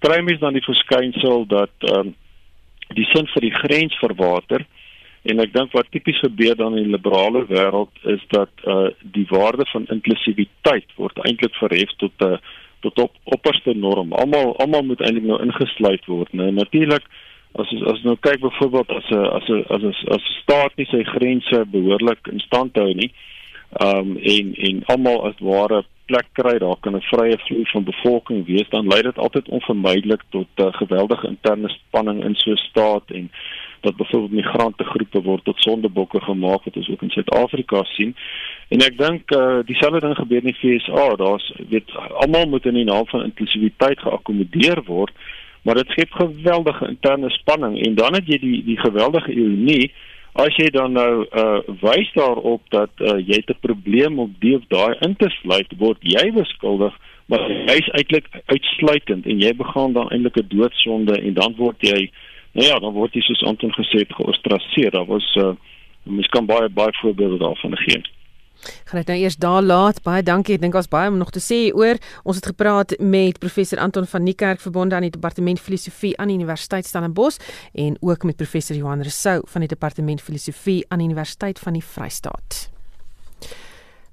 kry mens dan die verskynsel dat ehm um, die sin vir die grens verwater en ek dink wat tipies gebeur dan in die liberale wêreld is dat uh die waarde van inklusiwiteit word eintlik verhef tot 'n uh, tot op opperste norm. Almal almal moet eintlik nou ingesluit word. Nou natuurlik as as, as nou kyk byvoorbeeld as 'n as 'n as 'n as 'n staat nie sy grense behoorlik in stand hou nie. Um en en almal as ware plek kry, daar kan 'n vrye vloei van bevolking wees, dan lei dit altyd onvermydelik tot 'n uh, geweldige interne spanning in so 'n staat en dat byvoorbeeld migrante groepe word tot sondebokke gemaak wat ons ook in Suid-Afrika sien. En ek dink uh, dieselfde ding gebeur in die FSA. Daar's weet almal moet in die naam van inklusiwiteit geakkommodeer word maar dit skep geweldige interne spanning en dan het jy die die geweldige ironie As jy dan nou uh wys daarop dat uh, jy 'n probleem op die of daai in te sluit, word jy beskuldig, maar jy's eintlik uitsluitend en jy begaan dan eintlik 'n doodsonde en dan word jy nou ja, dan word jy soos Anton gesê het geostraseer. Daar was uh mens kan baie baie voorbeelde daarvan gee. Gaan dit nou eers daar laat. Baie dankie. Ek dink ons baie om nog te sê oor. Ons het gepraat met professor Anton van Niekerk verbonde aan die departement filosofie aan die Universiteit Stellenbosch en ook met professor Johan Rousseau van die departement filosofie aan die Universiteit van die Vrystaat.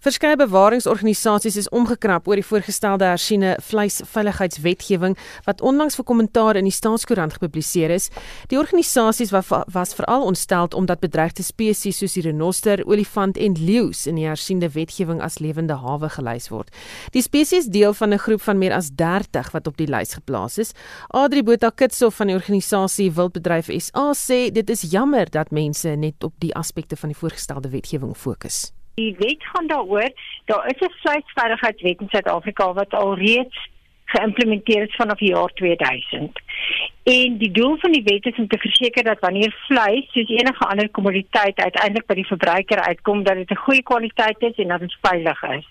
Verskeie bewaringsorganisasies is omgekrap oor die voorgestelde hersiene vleisveiligheidswetgewing wat onlangs vir kommentaar in die staatskoerant gepubliseer is. Die organisasies was veral ontstel omdat bedreigde spesies soos die renoster, olifant en leeu in die hersiende wetgewing as lewende hawe gelys word. Die spesies deel van 'n groep van meer as 30 wat op die lys geplaas is. Adri Botha Kitsof van die organisasie Wildbedryf SA sê dit is jammer dat mense net op die aspekte van die voorgestelde wetgewing fokus. Die wet gaan daaroor, daar is 'n vleisveiligheidswet in Suid-Afrika wat al reeds geïmplementeer is vanaf die jaar 2000. En die doel van die wet is om te verseker dat wanneer vleis soos enige ander kommoditeit uiteindelik by die verbruiker uitkom, dat dit 'n goeie kwaliteit is en dat dit veilig is.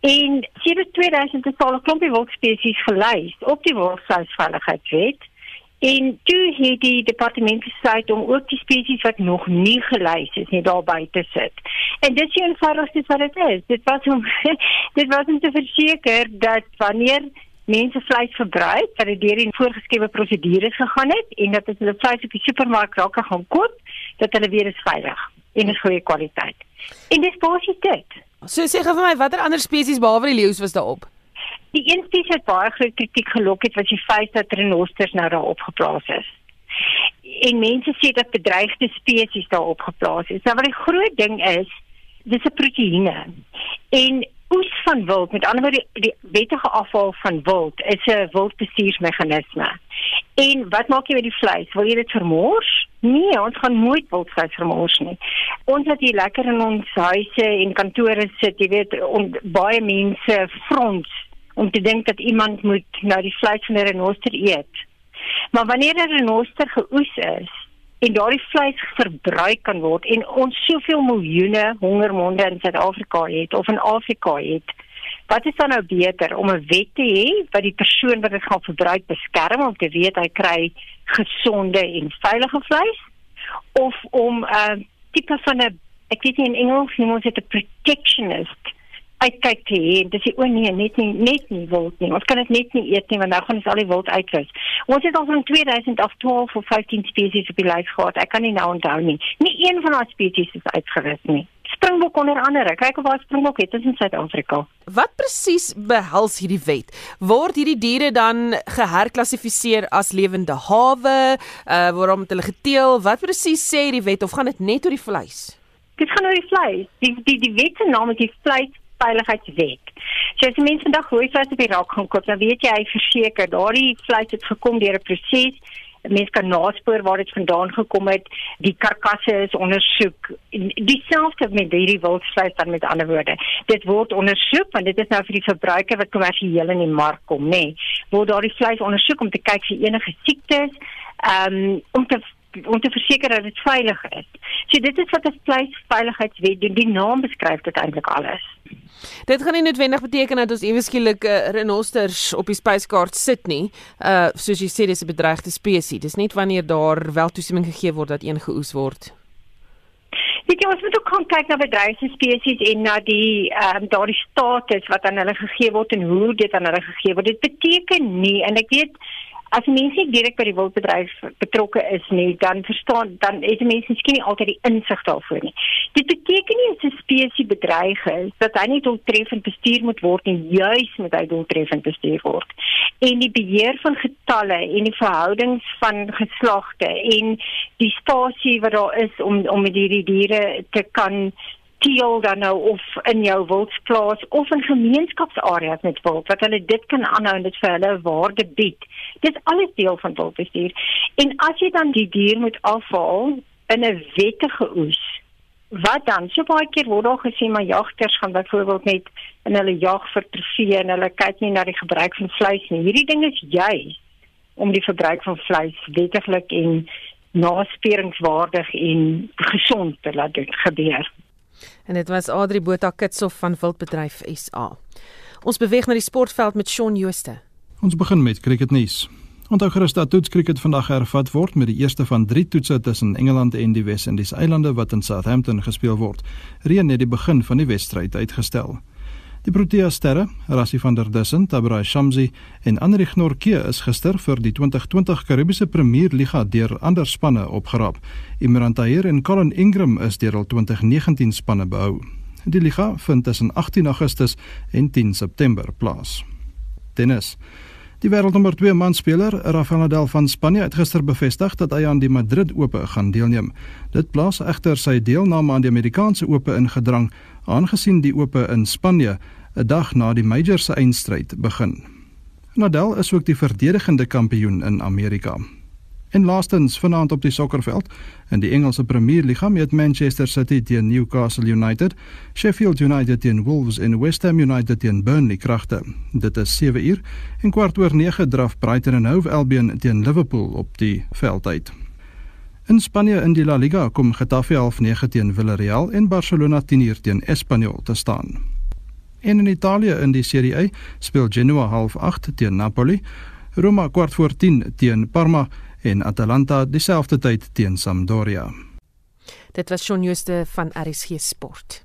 En sedert 2000 het al 'n klompie wildspesies gelys op die Wildvleisveiligheidswet. En toe het die departement besluit om ook die spesies wat nog nie gelys is nie daarby te sit. En dit is eenvoudig dis wat dit is. Dit was om <laughs> dit was om te verseker dat wanneer mense vleis verbruik, dat dit deur die voorgeskrewe prosedures gegaan het en dat as hulle vleis op die supermark raak gaan koop, dat hulle weer is veilig en 'n goeie kwaliteit. En dis basies dit. So sê gou vir my watter ander spesies behalwe die leeu was daarop? Die een spesies wat baie groot kritiek gelok het, was die feit dat renosters nou daar opgeplaas is. En mense sê dat bedreigde spesies daar opgeplaas is. Nou wat die groot ding is, dis 'n proteïene. En oes van wild, met ander woorde die, die wettige afval van wild, is 'n wildbestuursmeganisme. En wat maak jy met die vleis? Wil jy dit vermors? Nee, ons gaan nooit wildvleis vermors nie. Ons het hier lekker in ons huise en kantore sit, jy weet, on, baie mense front om te dink dat iemand moet nou die vleis van 'n renoster eet. Maar wanneer 'n renoster geoes is en daardie vleis verbruik kan word en ons soveel miljoene hongermonde in Suid-Afrika het of in Afrika het, wat is dan nou beter om 'n wet te hê wat die persoon wat dit gaan verbruik beskerm om te weet hy kry gesonde en veilige vleis of om 'n uh, tipe van 'n ek weet nie in Engels noem ons dit 'n protectionist uitkyk te hê en dis o nee net nie net nie wild nie. Ons kan dit net nie eet nie want nou gaan ons al die wild uitwis. Ons het al van 2012 of 15 spesies op die lys gehad. Ek kan nie nou onthou nie. Nie een van daai spesies is uitgewis nie. Springbok onder andere. Kyk of waar springbok het in Suid-Afrika. Wat presies behels hierdie wet? Word hierdie diere dan geherklassifiseer as lewende hawe? Uh, waarom het hulle geteel? Wat presies sê die wet of gaan dit net oor die vleis? Dit gaan oor die vleis. Die die die wet se naam is die vleis veiligheidswet. So as mense vandag rooi vleis op die rak gaan koop, dan weet jy hy verseker daardie vleis het gekom deur 'n proses. Mense kan naspoor waar dit vandaan gekom het. Die karkasse is ondersoek. Dieselfde met hierdie wildvleis dan met ander woorde. Dit word ondersoek want dit is nou vir die verbruiker wat kommersieel in die mark kom, nê. Nee. Word daardie vleis ondersoek om te kyk vir enige siektes, um, om te om te verseker dat dit veilig is. So dit is wat 'n vleisveiligheidswet doen. Die naam beskryf dit eintlik alles. Dit gaan nie noodwendig beteken dat ons eweskielik uh, renosters op die spyskaart sit nie. Uh soos jy sê dis 'n bedreigde spesies. Dis net wanneer daar wel toestemming gegee word dat een geoes word. Dit jy ons moet ook kan kyk na bedreigde spesies en na die ehm um, daardie status wat aan hulle gegee word en hoe dit aan hulle gegee word. Dit beteken nie en ek weet as mense nie direk by die wildbedryf betrokke is nie, dan verstaan dan het mense miskien nie altyd die insig daarvoor nie. Dit beteken nie as 'n spesies bedreig is dat hy nie doeltreffend bestuur moet word en juis moet hy doeltreffend bestuur word. En die beheer van getalle en die verhoudings van geslagte en die spasie wat daar is om om met hierdie diere te kan teel dan nou of in jou wildsplaas of in gemeenskapsareas met wild wat hulle dit kan aanhou en dit vir hulle waarde bied. Dit is alles deel van wildbestuur. En as jy dan die dier moet afhaal in 'n wettige oes, wat dan? So baie keer word daar gesê maar jagters gaan byvoorbeeld net in hulle jag vir trofee en hulle kyk nie na die gebruik van vleis nie. Hierdie ding is juis om die verbruik van vleis wettiglik en nasporingswaardig en gesond te laat dit gebeur. En dit was Adri Botha Kitsoff van Wildbedryf SA. Ons beweeg na die sportveld met Shaun Jooste. Ons begin met cricketnuus. Onthou gerus dat toets cricket vandag hervat word met die eerste van 3 toetse tussen Engeland en die Wes-Indiese eilande wat in Southampton gespeel word. Reën het die begin van die wedstryd uitgestel. Die Protea sterre, Rassie van der Dussen, Tabrai Shamsi en Anrich Norke is gister vir die 2020 Karibiese Premier Liga deur ander spanne opgerap. Imran Tahir en Colin Ingram is deur al 2019 spanne behou. Die liga vind tussen 18 Augustus en 10 September plaas. Tennis. Die wêreldnommer 2 manspeler, Rafael Nadal van Spanje, het gister bevestig dat hy aan die Madrid Ope gaan deelneem. Dit plaas egter sy deelname aan die Amerikaanse Ope in gedrang aangesien die ope in Spanje 'n dag na die major se eindstryd begin. Nadal is ook die verdedigende kampioen in Amerika. En laastens vanaand op die sokkerveld in die Engelse Premier Liga met Manchester City teen Newcastle United, Sheffield United teen Wolves en West Ham United teen Burnley kragte. Dit is 7 uur en kwart oor 9 draf Brighton en Hove Albion teen Liverpool op die veld uit. In Spanje in die La Liga kom Getafe half 9 teen Villarreal en Barcelona 10 uur teen Espanyol te staan. En in Italië in die Serie A speel Genoa half 8 teen Napoli, Roma kwart voor 10 teen Parma en Atalanta dieselfde tyd teen Sampdoria. Dit was Shaun Jooste van RSG Sport.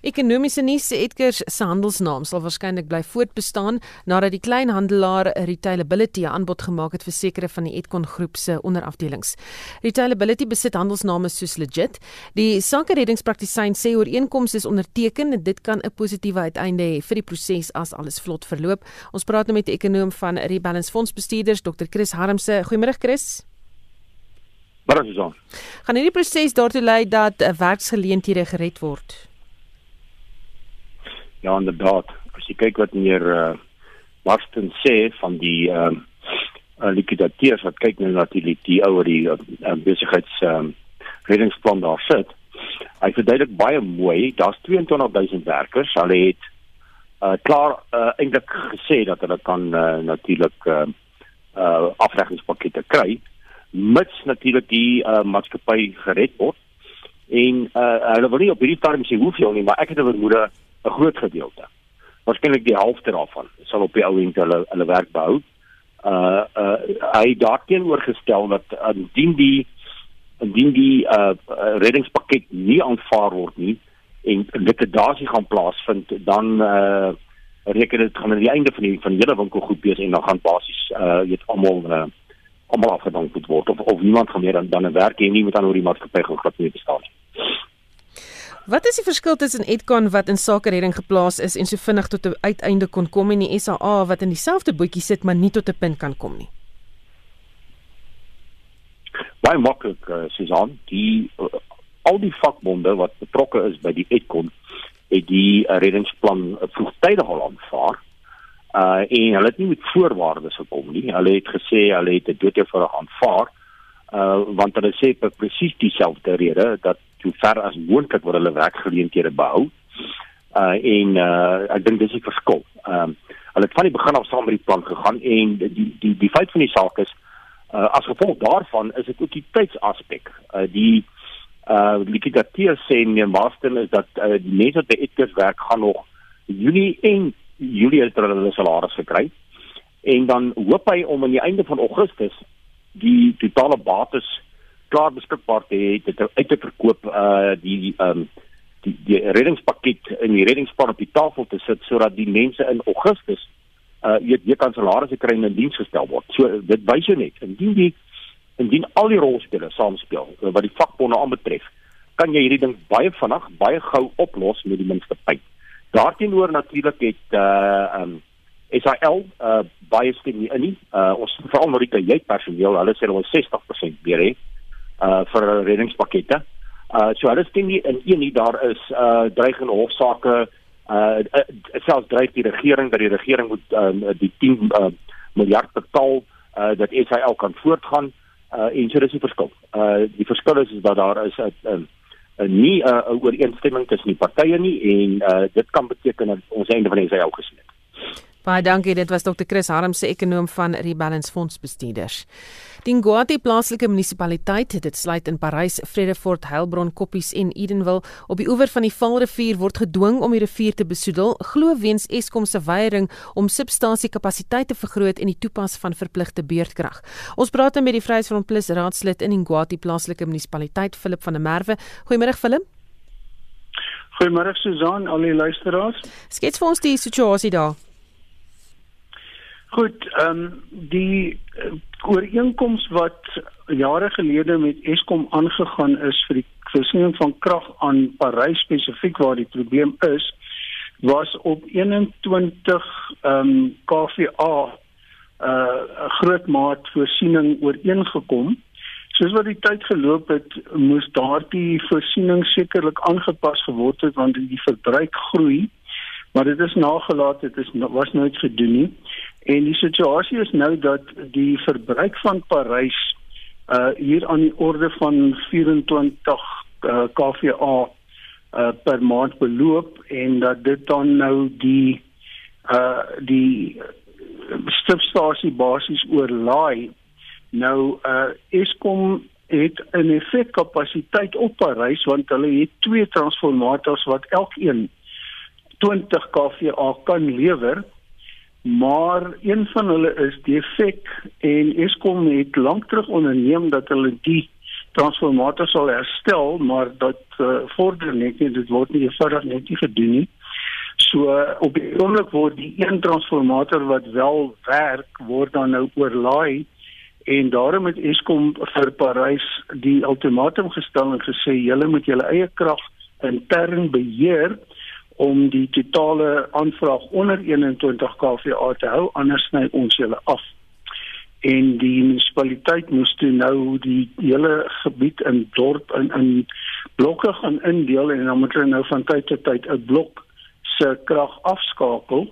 Ekonomiese nuus: Edgars se handelsnaam sal waarskynlik bly voortbestaan nadat die kleinhandelaar Retailability 'n aanbod gemaak het vir sekere van die Edcon groep se onderafdelings. Retailability besit handelsname soos Legit. Die sakereddingspraktisyn sê ooreenkomste is onderteken en dit kan 'n positiewe uiteinde hê vir die proses as alles vlot verloop. Ons praat nou met die ekonom van Rebalance Fondsbestuurders Dr. Chris Harmse. Goeiemôre Chris. Maar dis so. Gaan hierdie proses daartoe lei dat werksgeleenthede gered word? Ja, inderdaad. As jy kyk wat meneer uh, Marston sê van die ehm uh, uh, liquidateurs wat kyk nou natuurlik die ouer die uh, besigheids ehm uh, reddingsplan daar sit. Hy verduidelik baie mooi, daar's 22000 werkers. Hulle het uh klaar uh, eintlik gesê dat hulle kan uh, natuurlik uh, uh afreggingspakkette kry mits natuurlik die uh, maatskappy gered word. En uh hulle wil nie op hierdie stadium sê hoeveel nie, maar ek het 'n vermoede 'n groot gedeelte. Waarskynlik die helfte daarvan sal op die ou end hulle hulle werk behou. Uh uh hy daarteenoor gestel dat indien die indien die uh reddingspakket nie aanvaar word nie en liquidasie gaan plaasvind dan uh reken dit gaan aan die einde van die van die hele winkelgroep wees en dan gaan basies uh weet almal uh almal afgedank word of of niemand gaan meer dan dan 'n werk hê nie met aan oor die maatskappy gaan glad nie bestaan nie. Wat is die verskil tussen Edcon wat in sake redding geplaas is en so vinnig tot 'n uiteinde kon kom en die SAA wat in dieselfde bootjie sit maar nie tot 'n punt kan kom nie? Baie maklik, uh, Susan, die uh, al die vakbonde wat betrokke is by die Edcon het die uh, reddingsplan uh, vroegtydig al aanvaar. Uh en hulle het nie met voorwaardes gekom nie. Hulle het gesê hulle het dit doodgewoon aanvaar. Uh want hulle sê vir presies dieselfde rede dat hoe ver as moontlik word hulle werkgeleenthede behou. Uh en uh ek dink dis die verskil. Ehm uh, hulle het van die begin af saam met die plan gegaan en die die die, feit van die saak is uh as gevolg daarvan is dit ook die tydsaspek. Uh die uh liquidateur sê in die master is dat uh, die mense wat by Edgars werk gaan nog Junie en Julie het hulle salaris gekry. En dan hoop hy om aan die einde van Augustus die totale bates klaar beskikbaar te hê dit uit te verkoop uh die um, die die reddingspakket in die reddingsplan op die tafel te sit sodat die mense in Augustus uh weet weer kan salarisse kry en in diens gestel word. So dit wys jou net indien die indien al die rolspelers saamspeel uh, wat die vakbonde aanbetref, kan jy hierdie ding baie vinnig, baie gou oplos met die minste pyn. Daarteenoor natuurlik het uh um SAL uh baie stem nie in nie. Uh ons veral Marita jy personeel, hulle sê hulle 60% weer hè uh vir reddingspakkette. Uh so hulle stem nie in een nie daar is uh dreigende hofsaake uh, uh selfs dreig die regering dat die regering moet uh, die 10 uh, miljard betaal uh dat SAL kan voortgaan uh en so dis die verskil. Uh die verskil is, is dat daar is 'n uh, uh, nie 'n uh, ooreenstemming tussen die partye nie en uh dit kan beteken dat ons einde van die SAL gesien het. Baie dankie. Dit was Dr. Chris Harm se ekonom van Rebalance Fonds bestuurders. Die Ngwati plaaslike munisipaliteit, dit sluit in Parys, Vredefort, Heilbron, Koppies en Edenville, op die oewer van die Vaalrivier word gedwing om die rivier te besoedel, glo weens Eskom se weiering om substasiekapasiteit te vergroot en die toepas van verpligte beurtkrag. Ons praat met die Vryheidsfront Plus raadslid in Ngwati plaaslike munisipaliteit, Philip van der Merwe. Goeiemôre Philip. Goeiemôre Susan, al die luisteraars. Skets vir ons die situasie daar. Goed, ehm um, die uh, ooreenkoms wat jare gelede met Eskom aangegaan is vir die voorsiening van krag aan Parys spesifiek waar die probleem is, was op 21 ehm um, kVA 'n uh, groot maat voorsiening ooreengekom. Soos wat die tyd geloop het, moes daardie voorsiening sekerlik aangepas geword het want die verbruik groei maar dit is nagelaat dit is was nooit gedoen nie en die situasie is nou dat die verbruik van Parys uh hier aan die orde van 24 uh, kVA uh per maand beloop en dat dit dan nou die uh die substasie basies oorlaai. Nou uh Eskom het 'n effekkapasiteit op Parys want hulle het twee transformators wat elkeen 20 kVA kan lewer maar een van hulle is defek en Eskom het lank terug onderneem dat hulle die transformator sal herstel maar dat uh, vorder net nie dit word nie eenvoudig net nie gedoen nie. So uh, op die oomblik word die een transformator wat wel werk word dan nou oorlaai en daarom het Eskom vir Parys die ultimatum gestel en gesê julle moet julle eie krag intern beheer om die totale aanvraag onder 21 kVA te hou anders sny ons hulle af. En die munisipaliteit moes toe nou die hele gebied in dorp in in blokke gaan indeel en dan moet hulle nou van tyd tot tyd 'n blok se krag afskakel.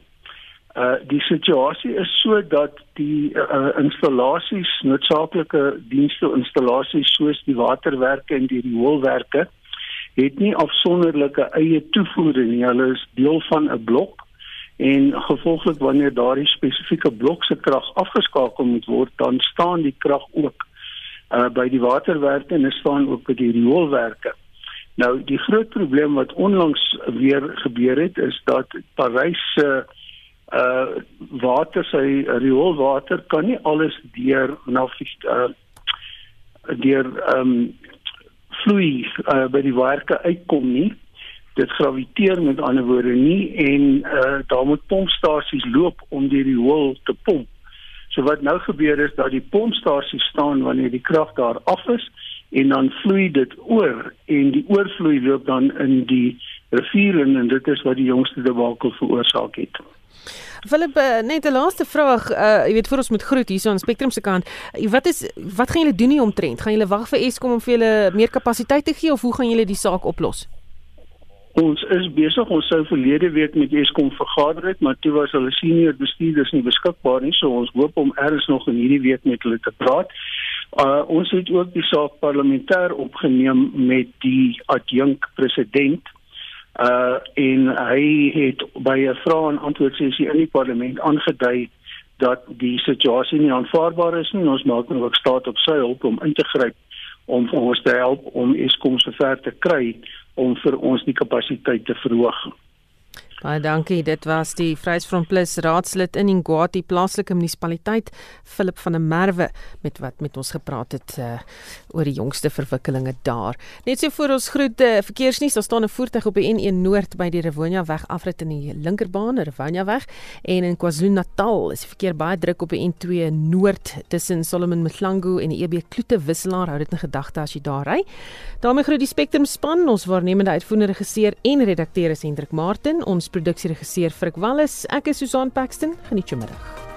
Uh die situasie is so dat die uh, installasies noodsaaklike dienste installasies soos die waterwerke en die rioolwerke het nie afsonderlike eie toevoer nie. Hulle is deel van 'n blok en gevolglik wanneer daardie spesifieke blok se krag afgeskakel moet word, dan staan die krag ook uh by die waterwerke en staan ook by die rioolwerke. Nou die groot probleem wat onlangs weer gebeur het is dat Parys se uh water sy rioolwater kan nie alles deur na uh deur ehm um, vloei uh, by die werke uitkom nie. Dit graviteer met ander woorde nie en uh, daar moet pompstasies loop om die riool te pomp. So wat nou gebeur is dat die pompstasie staan wanneer die krag daar af is en dan vloei dit oor en die oorvloei loop dan in die rivier en dit is wat die jongste debakel veroorsaak het. Philip, uh, net 'n laaste vraag. Uh jy weet voor ons moet groet hierso aan Spectrum se kant. Wat is wat gaan julle doen nie omtrent? Gaan julle wag vir Eskom om vir julle meer kapasiteit te gee of hoe gaan julle die saak oplos? Ons is besig. Ons sou verlede week met Eskom vergader het, maar toe was hulle senior bestuurders nie beskikbaar nie, so ons hoop om eers nog in hierdie week met hulle te praat. Uh ons het ook die saak parlementêr opgeneem met die adjunk president uh en hy het by 'n vrae en antwoord sessie in die parlement aangedui dat die situasie nie aanvaarbaar is nie. Ons maak nou ook staat op sy hulp om in te gryp om vir ons te help om Eskom se ver te kry om vir ons die kapasiteit te verhoog. Baie dankie. Dit was die Vryheidsfront Plus raadslid in Ingwati plaaslike munisipaliteit, Philip van der Merwe met wat met ons gepraat het uh, oor die jongste verwikkelinge daar. Net so voor ons groet uh, verkeersnuus, daar staan 'n voertuig op die N1 Noord by die Rivonia weg afrit in die linkerbaan, Rivonia weg, en in KwaZulu-Natal is die verkeer baie druk op die N2 Noord tussen Solomon Mthlangu en die EB Kloete wisselaar. Hou dit in gedagte as jy daar ry. daarmee groet die Spectrum span, ons waarnemende uitvoerende regisseur en redakteur is Hendrik Martin. Ons produksieregisseur Frik Wallis. Ek is Susan Paxton. Geniet jou middag.